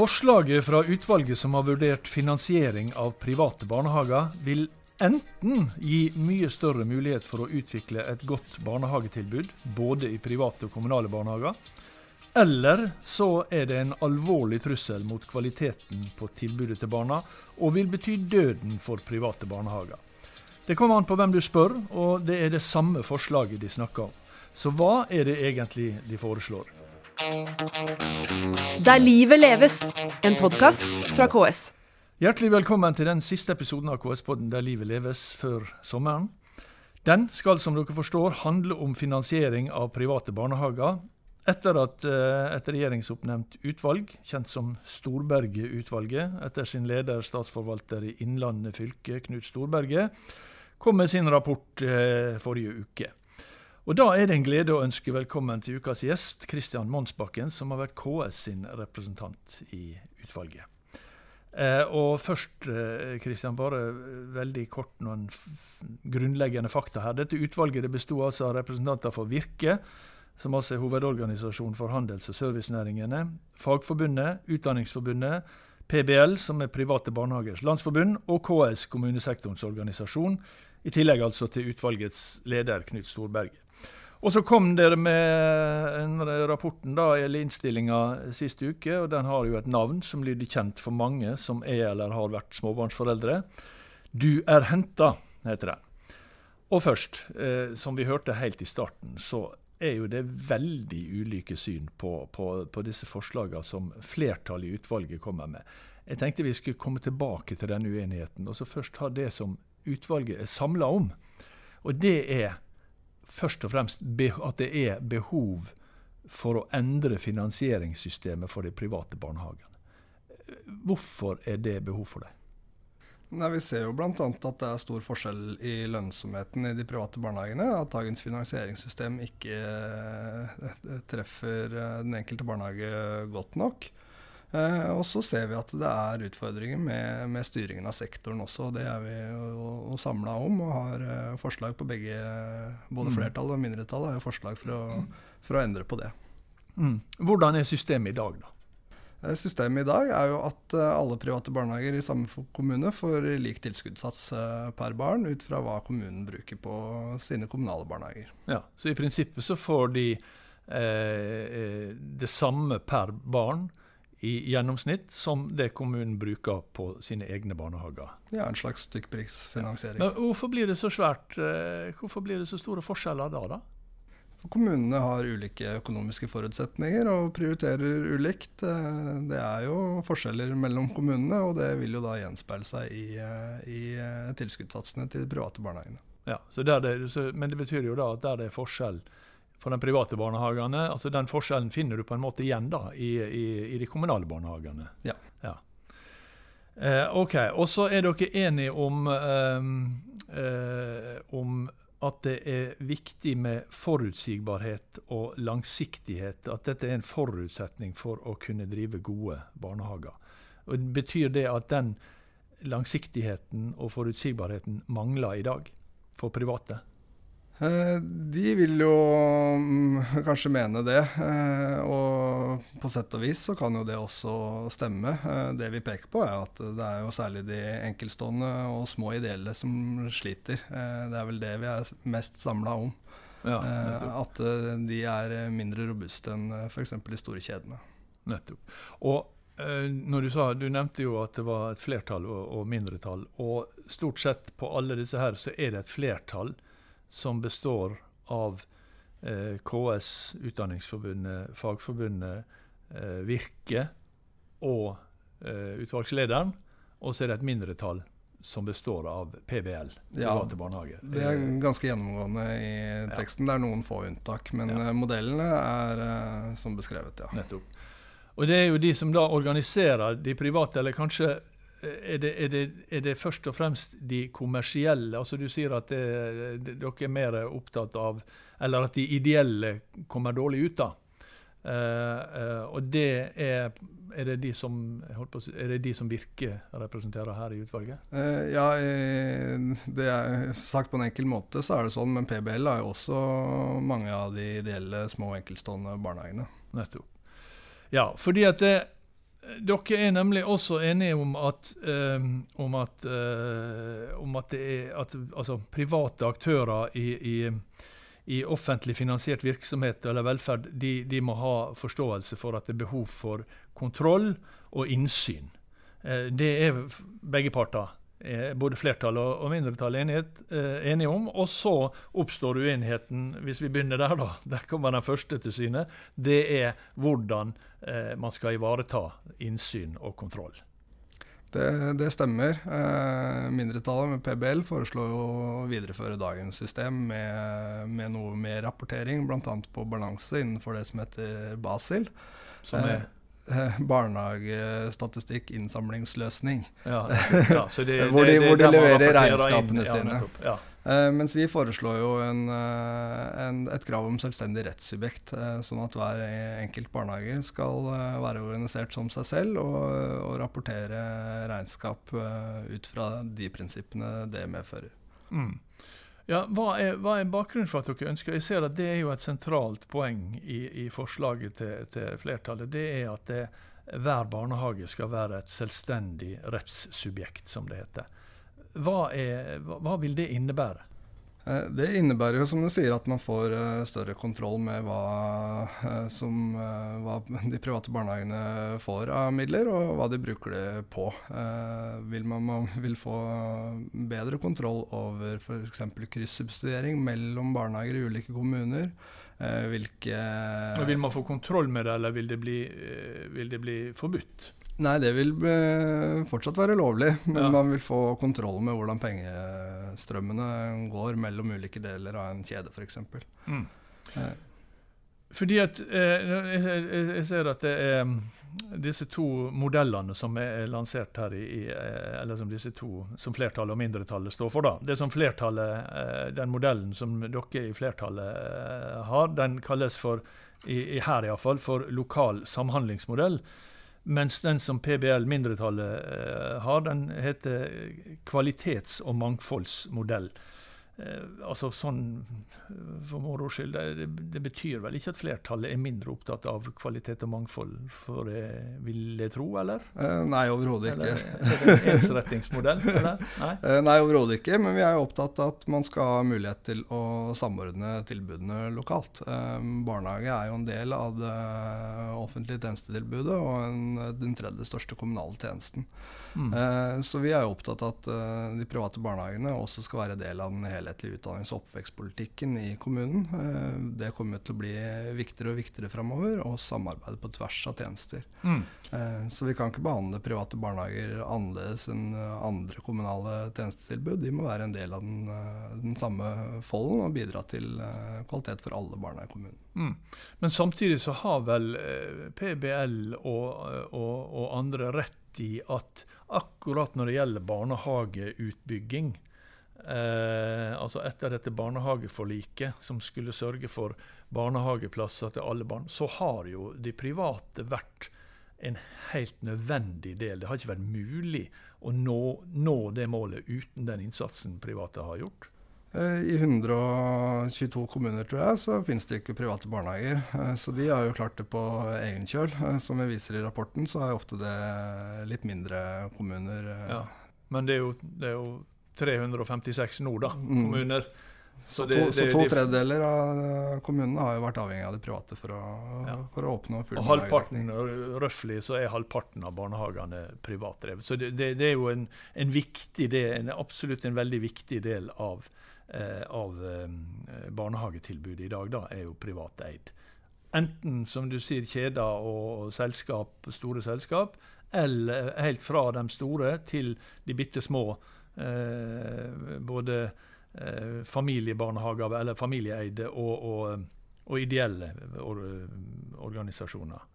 Forslaget fra utvalget som har vurdert finansiering av private barnehager, vil enten gi mye større mulighet for å utvikle et godt barnehagetilbud, både i private og kommunale barnehager, eller så er det en alvorlig trussel mot kvaliteten på tilbudet til barna, og vil bety døden for private barnehager. Det kommer an på hvem du spør, og det er det samme forslaget de snakker om. Så hva er det egentlig de foreslår? Der livet leves, en podkast fra KS. Hjertelig velkommen til den siste episoden av KS-podden Der livet leves før sommeren. Den skal, som dere forstår, handle om finansiering av private barnehager. Etter at uh, et regjeringsoppnevnt utvalg, kjent som Storberget-utvalget, etter sin leder, statsforvalter i Innlandet fylke, Knut Storberget, kom med sin rapport uh, forrige uke. Og Da er det en glede å ønske velkommen til ukas gjest, Kristian Monsbakken, som har vært KS sin representant i utvalget. Eh, og først, Kristian, eh, bare veldig kort noen grunnleggende fakta her. Dette utvalget det besto altså av representanter for Virke, som altså er hovedorganisasjon for handels- og servicenæringene, Fagforbundet, Utdanningsforbundet, PBL, som er Private barnehagers landsforbund, og KS, kommunesektorens organisasjon. I tillegg altså til utvalgets leder, Knut Storberget. Og så kom dere med rapporten, da, eller innstillinga, sist uke. og Den har jo et navn som lyder kjent for mange som er eller har vært småbarnsforeldre. Du er henta, heter den. Og først, eh, som vi hørte helt i starten, så er jo det veldig ulike syn på, på, på disse forslagene som flertallet i utvalget kommer med. Jeg tenkte vi skulle komme tilbake til den uenigheten, og så først ta det som utvalget er samla om. Og det er først og fremst at det er behov for å endre finansieringssystemet for de private barnehagene. Hvorfor er det behov for det? Nei, Vi ser jo bl.a. at det er stor forskjell i lønnsomheten i de private barnehagene. At dagens finansieringssystem ikke eh, treffer eh, den enkelte barnehage godt nok. Eh, og så ser vi at det er utfordringer med, med styringen av sektoren også. Det er vi jo samla om og har eh, forslag på begge, både flertallet flertall og mindretall har forslag for å, for å, endre på det. Mm. Hvordan er systemet i dag, da? Eh, systemet i dag er jo at alle private barnehager i samme kommune får lik tilskuddssats per barn ut fra hva kommunen bruker på sine kommunale barnehager. Ja, Så i prinsippet så får de eh, det samme per barn i gjennomsnitt som det kommunen bruker på sine egne barnehager. Ja, En slags stykkprisfinansiering. Men hvorfor blir det så svært, eh, hvorfor blir det så store forskjeller da? da? Kommunene har ulike økonomiske forutsetninger og prioriterer ulikt. Eh, det er jo forskjeller mellom kommunene, og det vil jo da gjenspeile seg i, eh, i tilskuddssatsene til de private barnehagene. Ja, det, så, Men det betyr jo da at der det er forskjell for de private barnehagene. altså Den forskjellen finner du på en måte igjen da, i, i, i de kommunale barnehagene. Ja. ja. Eh, ok, Og så er dere enige om, eh, eh, om at det er viktig med forutsigbarhet og langsiktighet. At dette er en forutsetning for å kunne drive gode barnehager. Og Betyr det at den langsiktigheten og forutsigbarheten mangler i dag for private? Eh, de vil jo mm, kanskje mene det, eh, og på sett og vis så kan jo det også stemme. Eh, det vi peker på er at det er jo særlig de enkeltstående og små ideelle som sliter. Det er vel det vi er mest samla om. Ja, at de er mindre robuste enn f.eks. de store kjedene. Nettopp. Og når du, sa, du nevnte jo at det var et flertall og, og mindretall. Og stort sett på alle disse her så er det et flertall som består av eh, KS, Utdanningsforbundet, Fagforbundet, eh, Virke og eh, utvalgslederen. Og så er det et mindretall som består av PBL, private ja, barnehager. Det er ganske gjennomgående i teksten. Ja. Det er noen få unntak, men ja. Eh, modellene er uh, som beskrevet, ja. Nettopp. Og det er jo de som da organiserer de private, eller kanskje er det, er, det, er det, først og fremst de kommersielle? Altså Du sier at det, dere er mer opptatt av Eller at de ideelle kommer dårlig ut, da. Uh, uh, og det er, er det de som på, er det de som Virke representerer her i utvalget? Uh, ja, det er sagt på en enkel måte så er det sånn, men PBL har jo også mange av de ideelle små enkeltstående barnehagene. Nettopp. Ja, fordi at det dere er nemlig også enige om at, um, om at, uh, om at, det er, at altså, private aktører i, i, i, offentlig finansiert virksomhet eller velferd de, de, må ha forståelse for at det er behov for kontroll og innsyn. Uh, det er begge parter er både flertall og, mindretallet mindretall enighet, eh, enige om. Og så oppstår uenigheten, hvis vi begynner der, da. Der kommer den første til syne. Det er hvordan eh, man skal ivareta innsyn og kontroll. Det, det stemmer. Eh, mindretallet med PBL foreslår å videreføre dagens system med, med noe mer rapportering, bl.a. på balanse innenfor det som heter BASIL. Som er? Eh, barnehagestatistikk innsamlingsløsning. Ja, ja, det, hvor de, hvor de leverer regnskapene inn, sine. Ja, uh, mens vi foreslår jo en, uh, en, et krav om selvstendig rettssubjekt, sånn at hver enkelt barnehage skal være organisert som seg selv og, og rapportere regnskap ut fra de prinsippene det medfører. Mm. Ja, hva er, hva er, bakgrunnen for at dere ønsker Jeg ser at det er jo et sentralt poeng i, i forslaget til, til, flertallet. Det er at det, hver barnehage skal være et selvstendig rettssubjekt, som det heter. Hva, er, hva vil det innebære? Eh, det innebærer jo som du sier at man får eh, større kontroll med hva, eh, som, hva de private barnehagene får av midler, og hva de bruker det på. Vil man, man vil få bedre kontroll over f.eks. kryssubsidiering mellom barnehager i ulike kommuner. Hvilke Vil man få kontroll med det, eller vil det bli, vil det bli forbudt? Nei, det vil fortsatt være lovlig, men ja. man vil få kontroll med hvordan pengestrømmene går mellom ulike deler av en kjede, f.eks. Mm. Eh. Fordi at eh, jeg, jeg, ser at det er mm, disse to modellene som er lansert her, i, eh, eller som disse to som flertallet og mindretallet står for. da. Det som flertallet, eh, Den modellen som dere i flertallet eh, har, den kalles for, i, i her iallfall, for lokal samhandlingsmodell. Mens den som PBL-mindretallet eh, har, den heter kvalitets- og mangfoldsmodell. Eh, altså sånn for moro skyld. Det, det, betyr vel ikke at flertallet er mindre opptatt av kvalitet og mangfold, for det vil jeg tro, eller? Eh, nei, overhodet ikke. Eller, er det en ensrettingsmodell? eller? Nei, eh, nei overhodet ikke. Men vi er jo opptatt av at man skal ha mulighet til å samordne tilbudene lokalt. Eh, barnehage er jo en del av det offentlige tjenestetilbudet og en, den tredje største kommunale tjenesten. Mm. Eh, så vi er jo opptatt av at eh, de private barnehagene også skal være del av den helhetlige utdannings- og oppvekstpolitikken i kommunen. Eh, det kommer til å bli viktigere og viktigere framover, og samarbeide på tvers av tjenester. Mm. Så vi kan ikke behandle private barnehager annerledes enn andre kommunale tjenestetilbud. De må være en del av den, den samme folden og bidra til kvalitet for alle barna i kommunen. Mm. Men samtidig så har vel PBL og, og, og andre rett i at akkurat når det gjelder barnehageutbygging eh, altså Etter dette barnehageforliket, som skulle sørge for barnehageplasser til alle barn, så har jo de private vært en helt nødvendig del. Det har ikke vært mulig å nå, nå det målet uten den innsatsen private har gjort. Eh, I 122 kommuner tror jeg, så finnes det ikke private barnehager. Eh, så de har jo klart det på egen kjøl. Eh, som vi viser i rapporten, så er ofte det litt mindre kommuner. Ja, Men det er jo, det er jo 356 nå, da, mm. kommuner. Mm. Så, det, så, to, så, to, tredjedeler av kommunene har jo vært avhengig av det private for å, ja. for å oppnå full halvparten, Røftlig så er halvparten av barnehagene privatdrevet. Så det, det, det, er jo en, en viktig del, en, absolutt en veldig viktig del av Eh, av eh, barnehagetilbudet i dag, da, er jo privateid. Enten, som du sier, kjeder og selskap, store selskap, eller helt fra de store til de bitte små. Eh, både eh, familiebarnehager, eller familieeide, og, og, og ideelle or organisasjoner.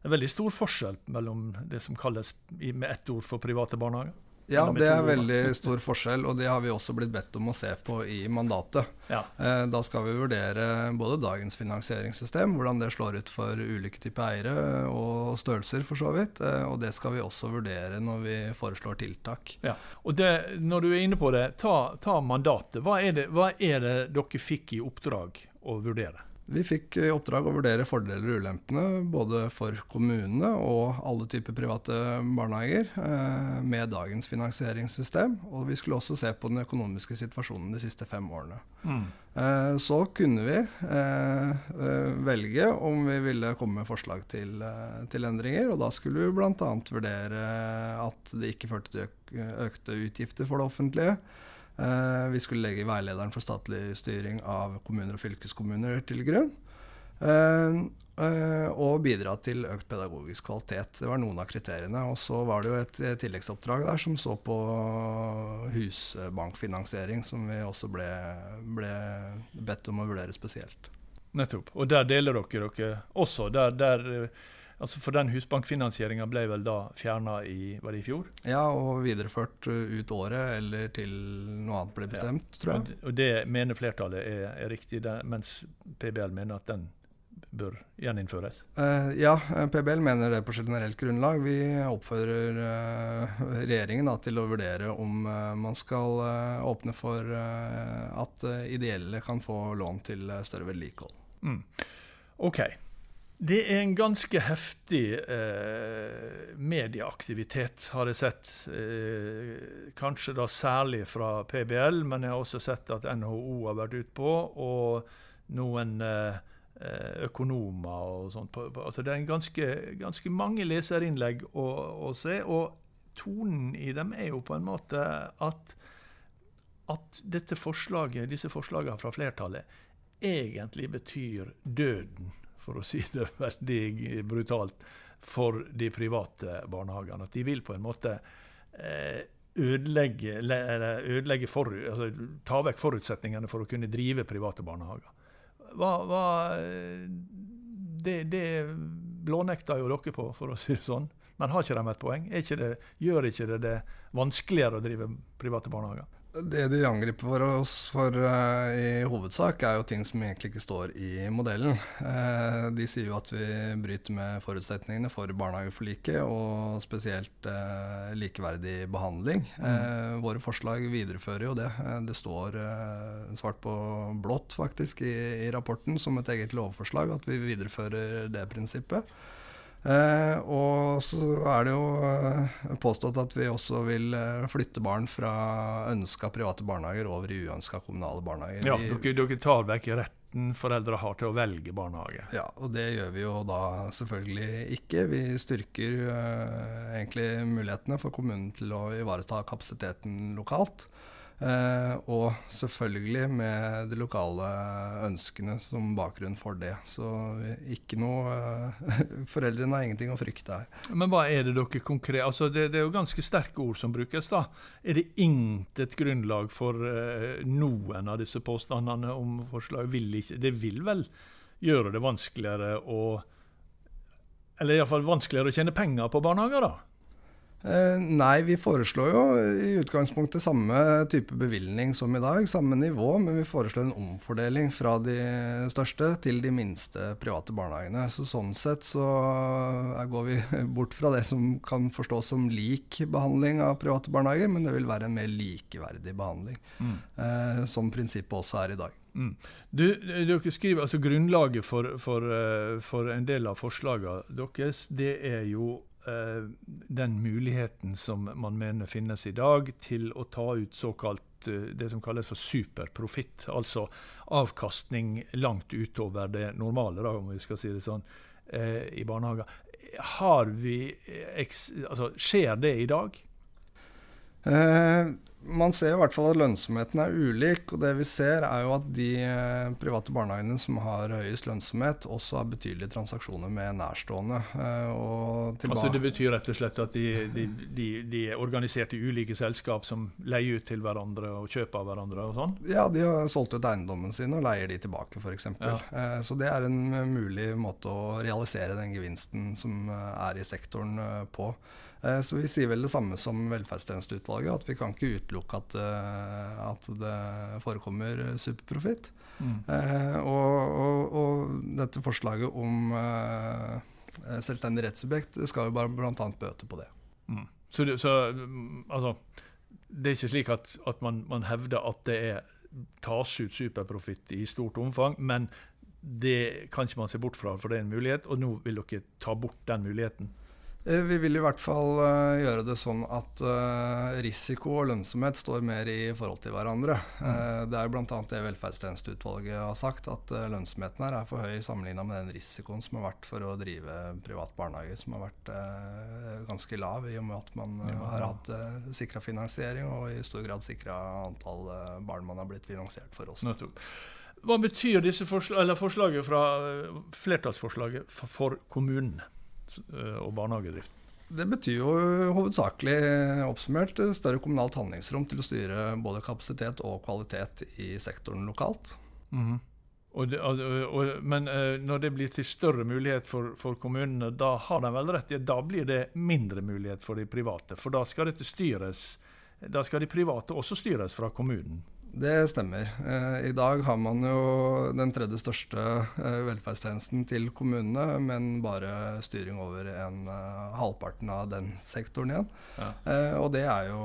Det er veldig stor forskjell mellom det som kalles med ett ord for private barnehager. Ja, det er veldig stor forskjell, og det har vi også blitt bedt om å se på i mandatet. Ja. Eh, da skal vi vurdere både dagens finansieringssystem, hvordan det slår ut for ulike typer eiere og størrelser, for så vidt. Eh, og det skal vi også vurdere når vi foreslår tiltak. Ja. Og det, Når du er inne på det, ta, ta mandatet. Hva er det, hva er det dere fikk i oppdrag å vurdere? Vi fikk i oppdrag å vurdere fordeler og ulempene både for kommunene og alle typer private barnehager eh, med dagens finansieringssystem. Og vi skulle også se på den økonomiske situasjonen de siste fem årene. Mm. Eh, så kunne vi eh, eh velge om vi ville komme med forslag til, eh, til endringer. Og da skulle vi bl.a. vurdere at det ikke førte til økte utgifter for det offentlige. Eh, vi skulle legge veilederen for statlig styring av kommuner og fylkeskommuner til grunn. Eh, eh, og bidra til økt pedagogisk kvalitet. Det var noen av kriteriene. Og så var det jo et tilleggsoppdrag der som så på husbankfinansiering, som vi også ble, ble bedt om å vurdere spesielt. Nettopp. Og der deler dere dere også. Der, der Altså For den husbankfinansieringa ble vel da fjerna i, i fjor? Ja, og videreført uh, ut året eller til noe annet ble bestemt, ja. tror jeg. Og det mener flertallet er, er riktig, det, mens PBL mener at den bør gjeninnføres? Uh, ja, PBL mener det på generelt grunnlag. Vi oppfordrer uh, regjeringen da, til å vurdere om uh, man skal åpne for at ideelle kan få lån til større vedlikehold. Mm. OK. Det er en ganske heftig eh, medieaktivitet, har jeg sett. Eh, kanskje da særlig fra PBL, men jeg har også sett at NHO har vært utpå, og noen eh, eh, økonomer og sånt. Altså det er ganske, ganske, mange leserinnlegg å, å, se, og tonen i dem er jo på en måte at, at dette forslaget, disse forslagene fra flertallet egentlig betyr døden for å si det veldig brutalt, for de private barnehagene. At de vil på en måte eh, ødelegge, ødelegge for, altså, ta vekk forutsetningene for å kunne drive private barnehager. Hva, hva, det, det blånekter jo dere på, for å si det sånn. Men har ikke de et poeng? Ikke det, gjør ikke det det vanskeligere å drive private barnehager? Det de angriper for oss for uh, i hovedsak, er jo ting som egentlig ikke står i modellen. Uh, de sier jo at vi bryter med forutsetningene for barnehageforliket, og spesielt uh, likeverdig behandling. Mm. våre forslag viderefører jo det. det står svart på blått faktisk i, i rapporten som et eget lovforslag at vi viderefører det prinsippet. Eh, og så er det jo eh, påstått at vi også vil eh, flytte barn fra ønska private barnehager over i uønska kommunale barnehager. Ja, dere, dere, tar vekk retten foreldre har til å velge barnehage. Ja, og det gjør vi jo da selvfølgelig ikke. Vi styrker eh, egentlig mulighetene for kommunen til å ivareta kapasiteten lokalt. Eh, og selvfølgelig med de lokale ønskene som bakgrunn for det. Så ikke noe eh, Foreldrene har ingenting å frykte her. Men hva er det dere konkret altså det, det, er jo ganske sterke ord som brukes. da. Er det intet grunnlag for eh, noen av disse påstandene om forslaget? Vil ikke, det vil vel gjøre det vanskeligere å Eller iallfall vanskeligere å tjene penger på barnehager, da? Eh, nei, vi foreslår jo i utgangspunktet samme type bevilgning som i dag, samme nivå, men vi foreslår en omfordeling fra de største til de minste private barnehagene. Så sånn sett så går vi bort fra det som kan forstås som lik behandling av private barnehager, men det vil være en mer likeverdig behandling, mm. eh, som prinsippet også er i dag. Mm. Du, dere skriver altså Grunnlaget for, for, eh, for en del av forslagene deres, det er jo Eh, den muligheten som man mener finnes i dag, til å ta ut såkalt eh, det som kalles for superprofitt. Altså avkastning langt utover det normale, da, om vi skal si det sånn, eh, i barnehager. Har vi, altså, skjer det i dag? Eh, man ser i hvert fall at lønnsomheten er ulik. og det vi ser er jo at De eh, private barnehagene som har høyest lønnsomhet, også har betydelige transaksjoner med nærstående. Eh, altså Det betyr rett og slett at de, de, de, de, er organisert i ulike selskap som leier ut til hverandre og kjøper av hverandre? og sånn? Ja, de har solgt ut eiendommen sin og leier de tilbake, f.eks. Ja. Så det er en mulig måte å realisere den gevinsten som er i sektoren på. Så vi sier vel det samme som velferdstjenesteutvalget, at vi kan ikke utelukke at, eh, at det forekommer superprofitt. Mm. Eh, og, og, og, dette forslaget om selvstendig rettssubjekt skal jo bare bl.a. bøte på det. Mm. Så, så altså, det er ikke slik at, at man, man, hevder at det er tas ut superprofitt i stort omfang, men det kan ikke man se bort fra, for det er en mulighet, og nå vil dere ta bort den muligheten. Eh, vi vil i hvert fall uh, gjøre det sånn at uh, risiko og lønnsomhet står mer i forhold til hverandre. Mm. Det er bl.a. det velferdstjenesteutvalget har sagt, at lønnsomheten her er for høy sammenligna med den risikoen som har vært for å drive privat barnehage, som har vært ganske lav, i og med at man ja. har hatt sikra finansiering og i stor grad sikra antall barn man har blitt finansiert for også. Nettopp. Hva betyr disse forsl forslaget fra flertallsforslaget for, for kommunene? Eh, og barnehagedrift? Det betyr jo hovedsakelig oppsummert større kommunalt handlingsrom til å styre både kapasitet og kvalitet i sektoren lokalt. Mm -hmm. og det, og, men eh, når det blir til større mulighet for, for, kommunene, da har de vel rett? i at Da blir det mindre mulighet for de private. For da skal dette styres Da skal de private også styres fra kommunen. Det stemmer. Eh, I dag har man jo den tredje største eh, velferdstjenesten til kommunene, men bare styring over en uh, halvparten av den sektoren igjen. Ja. Og det er jo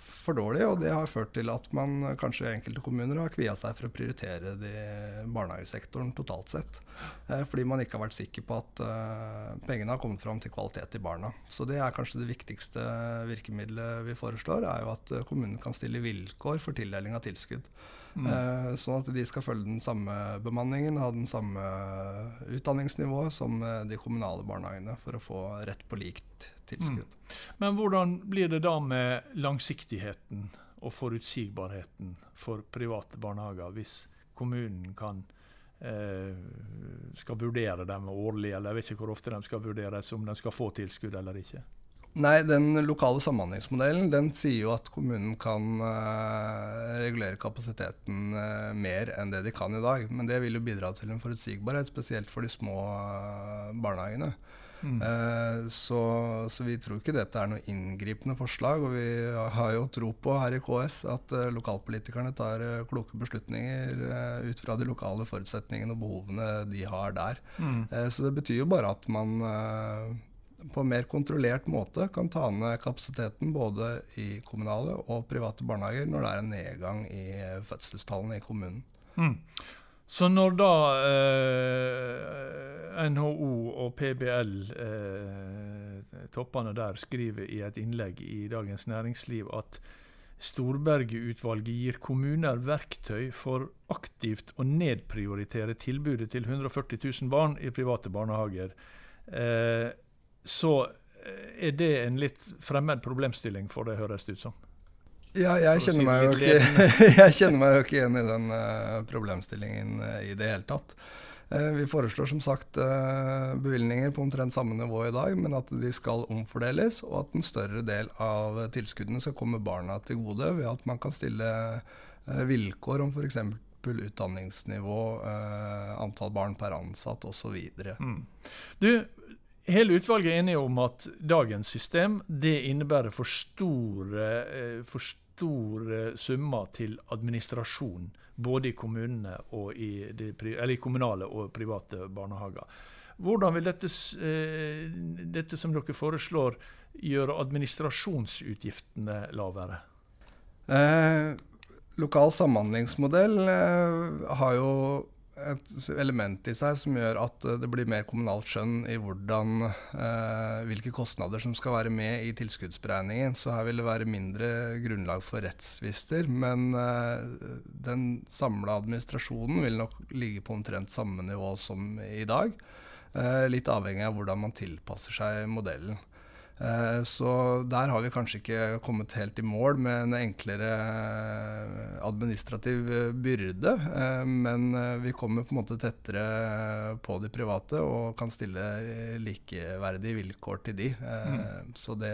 for dårlig, og det har ført til at man kanskje i enkelte kommuner har kvia seg for å prioritere de barnehagesektoren totalt sett. Uh, fordi man ikke har vært sikker på at pengene har kommet fram til kvalitet i barna. Så det er kanskje det viktigste virkemidlet vi foreslår, er jo at kommunen kan stille vilkår for tildeling av tilskudd. Mm. Eh, sånn at de skal følge den samme bemanningen, ha den samme utdanningsnivået som eh, de kommunale barnehagene for å få rett på likt tilskudd. Mm. Men hvordan blir det da med langsiktigheten og forutsigbarheten for private barnehager, hvis kommunen kan eh, skal vurdere dem årlig, eller jeg vet ikke hvor ofte de skal vurderes, om de skal få tilskudd eller ikke? Nei, den lokale samhandlingsmodellen den sier jo at kommunen kan uh, regulere kapasiteten uh, mer enn det de kan i dag. Men det vil jo bidra til en forutsigbarhet, spesielt for de små uh, barnehagene. Mm. Så, så, vi tror ikke dette er noe inngripende forslag. Og vi har jo tro på her i KS at lokalpolitikerne tar kloke beslutninger ut fra de lokale forutsetningene og behovene de har der. Mm. Så det betyr jo bare at man på en mer kontrollert måte kan ta ned kapasiteten både i kommunale og private barnehager når det er en nedgang i fødselstallene i kommunen. Mm. Så når da eh, NHO og PBL, eh, toppene der, skriver i et innlegg i Dagens Næringsliv at Storberget-utvalget gir kommuner verktøy for aktivt å nedprioritere tilbudet til 140 000 barn i private barnehager. Eh, så eh, er det en litt fremmed problemstilling for det, høres det ut som. Ja, jeg kjenner, meg jo ikke, jeg kjenner meg jo ikke igjen i den uh, problemstillingen uh, i det hele tatt. Uh, vi foreslår som sagt bevilgninger på omtrent samme nivå i dag, men at de skal omfordeles, og at en større del av tilskuddene skal komme barna til gode ved at man kan stille vilkår om f.eks. utdanningsnivå, antall barn per ansatt osv. Mm. Du, Hele utvalget er enige om at dagens system det innebærer for store, eh, for store summer til administrasjon, både i og i, de, i kommunale og private barnehager. Hvordan vil dette, eh, dette som dere foreslår, gjøre administrasjonsutgiftene lavere? Eh, lokal samhandlingsmodell eh, har jo et element i seg som gjør at eh, det blir mer kommunalt skjønn i hvordan, eh, hvilke kostnader som skal være med i tilskuddsberegningen. Så her vil det være mindre grunnlag for rettstvister. Men eh, den samla administrasjonen vil nok ligge på omtrent samme nivå som i dag. Eh, litt avhengig av hvordan man tilpasser seg modellen. Eh, så der har vi kanskje ikke kommet helt i mål med en enklere eh, administrativ eh, byrde. Men vi kommer på en måte tettere på de private og kan stille likeverdige vilkår til de. Mm. Så, det,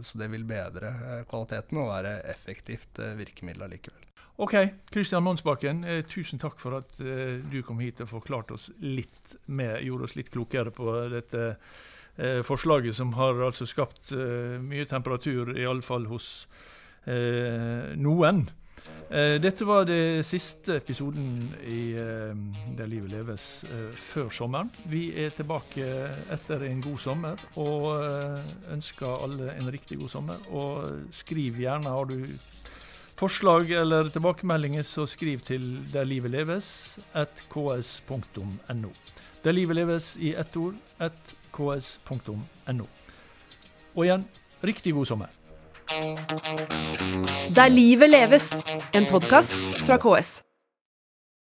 så, det, vil bedre kvaliteten og være effektivt virkemiddel allikevel. Ok, Kristian Monsbakken, tusen takk for at du kom hit og forklarte oss litt mer, gjorde oss litt klokere på dette forslaget som har altså skapt eh, mye temperatur, iallfall hos eh, noen. Eh, dette var det siste episoden i eh, Der livet leves eh, før sommeren. Vi er tilbake etter en god sommer og eh, ønsker alle en riktig god sommer. Og skriv gjerne, har du forslag eller tilbakemeldinger, så skriv til Der livet leves, at ks.no. Der livet leves i ett ord, at ks.no. Og igjen, riktig god sommer. Der livet leves, en podkast fra KS.